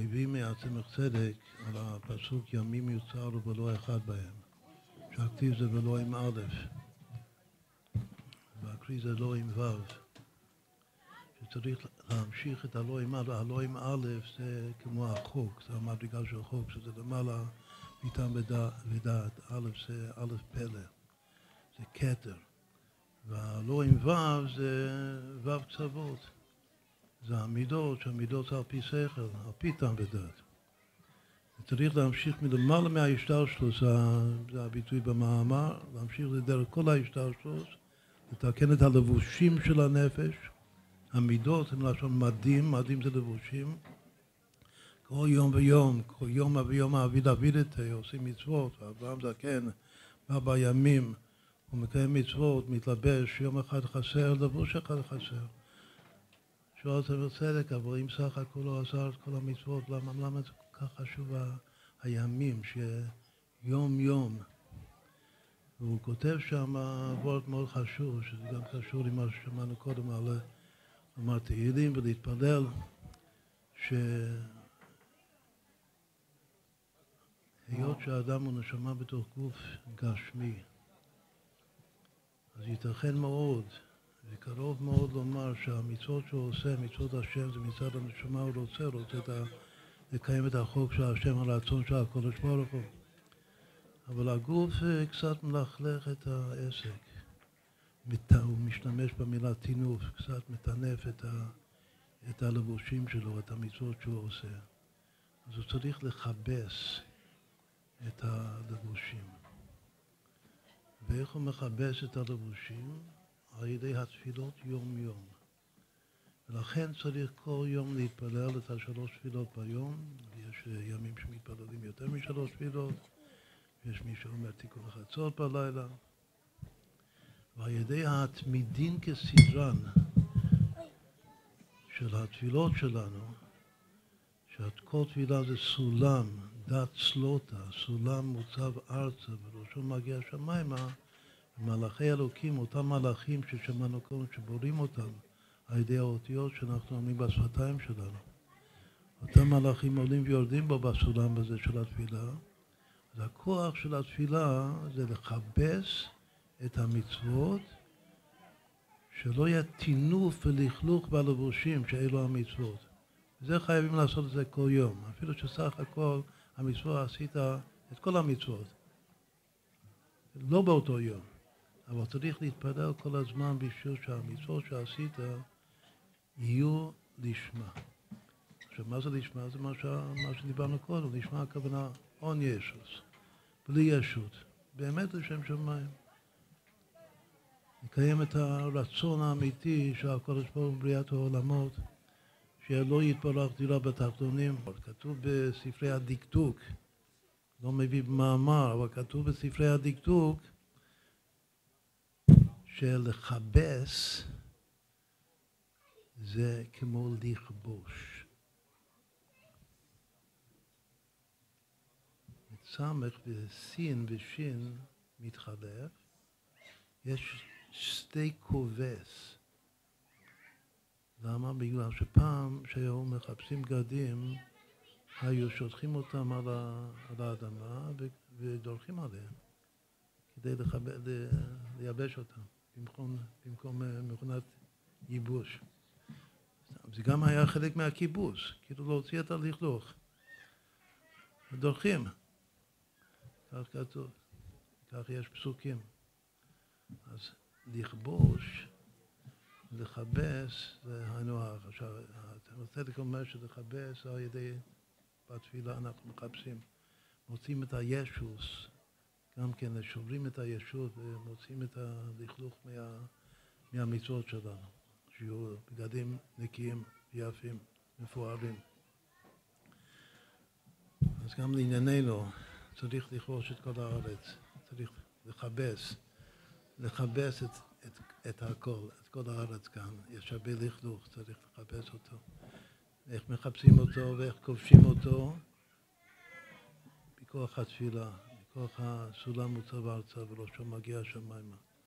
מביא מעצמך צדק על הפסוק ימים יוצר ולא אחד בהם. שהכתיב זה ולא עם א', והקריא זה לא עם ו'. שצריך להמשיך את הלא עם א', הלא עם א' זה כמו החוק, זה המדרגה של החוק, שזה למעלה מטעם ודעת, א' זה א' פלא, זה כתר, והלא עם ו' זה ו' קצוות, זה המידות, שהמידות זה על פי שכל, על פי טעם ודעת. צריך להמשיך מלמעלה מההשתלשלות, זה הביטוי במאמר, להמשיך לדרך כל ההשתלשלות, לתקן את הלבושים של הנפש, המידות הם לשון מדים, מדים זה לבושים. כל יום ויום, כל יום ויום אביד אביד את עושים מצוות, אברהם זקן בא בימים, הוא מקיים מצוות, מתלבש, יום אחד חסר, לבוש אחד חסר. שואל את צדק, אבל אם סך הכל לא עזר את כל המצוות, למה, למה זה כל כך חשוב הימים, שיום יום. והוא כותב שם וורט מאוד חשוב, שזה גם קשור למה ששמענו קודם על לומר תהילים ולהתפלל, שהיות שהאדם הוא נשמה בתוך גוף גשמי, אז ייתכן מאוד וקרוב מאוד לומר שהמצוות שהוא עושה, מצוות השם, זה מצד הנשמה הוא רוצה, רוצה את ה... לקיים את החוק של השם, הרצון של הקודש ברוך הוא. אבל הגוף אה, קצת מלכלך את העסק. הוא משתמש במילה טינוף, קצת מטנף את, ה, את הלבושים שלו, את המצוות שהוא עושה. אז הוא צריך לכבס את הלבושים. ואיך הוא מכבס את הלבושים? על ידי התפילות יום-יום. ולכן צריך כל יום להתפלל את השלוש תפילות ביום. יש אה, ימים שמתפללים יותר משלוש תפילות, יש מי שאומר תיקון החצות בלילה. ועל ידי התמידין כסדרן של התפילות שלנו, שכל תפילה זה סולם, דת סלוטה, סולם מוצב ארצה וראשו מגיע שמיימה, מלאכי אלוקים, אותם מלאכים ששמענו קודם, שבוראים אותם על ידי האותיות שאנחנו אומרים בשפתיים שלנו. אותם מלאכים עולים ויורדים בו בסולם הזה של התפילה. אז הכוח של התפילה זה לכבס את המצוות, שלא יהיה טינוף ולכלוך בלבושים שאלו המצוות. זה חייבים לעשות את זה כל יום, אפילו שסך הכל המצוות עשית את כל המצוות, לא באותו יום. אבל צריך להתפלל כל הזמן בשביל שהמצוות שעשית יהיו לשמה. עכשיו, מה זה לשמה? זה מה, ש... מה שדיברנו קודם, לשמה הכוונה און ישוס, בלי ישות, באמת לשם שמיים. לקיים את הרצון האמיתי של הקודש ברוך הוא בריאת העולמות, שלא יתברך דירה בתחתונים. כתוב בספרי הדקדוק, לא מביא במאמר, אבל כתוב בספרי הדקדוק של לכבס זה כמו לכבוש. סמך וסין ושין מתחלף, יש שתי כובס. למה? בגלל שפעם שהיו מחפשים בגדים, היו שוטחים אותם על, האדמה ודורכים עליהם כדי לכבד, לייבש אותם. במקום, במקום אה, מכונת ייבוש. זה גם היה חלק מהכיבוש, כאילו להוציא את הלכלוך. דורכים. כך כתוב, כך יש פסוקים. אז לכבוש, לכבס, זה הך. עכשיו, הצדק אומר שלכבס על ידי, בתפילה אנחנו מחפשים, מוצאים את הישוס. גם כן שוברים את הישות ומוצאים את הלכלוך מה, מהמצוות שלנו, שיהיו בגדים נקיים, יפים, מפוארים. אז גם לענייננו צריך לכבוש את כל הארץ, צריך לכבס, לכבס את, את, את הכל, את כל הארץ כאן. יש הרבה לכלוך, צריך לכבס אותו. איך מחפשים אותו ואיך כובשים אותו? בכוח התפילה. כוח הסולם מוצב ארצה וראשו מגיע השמיימה.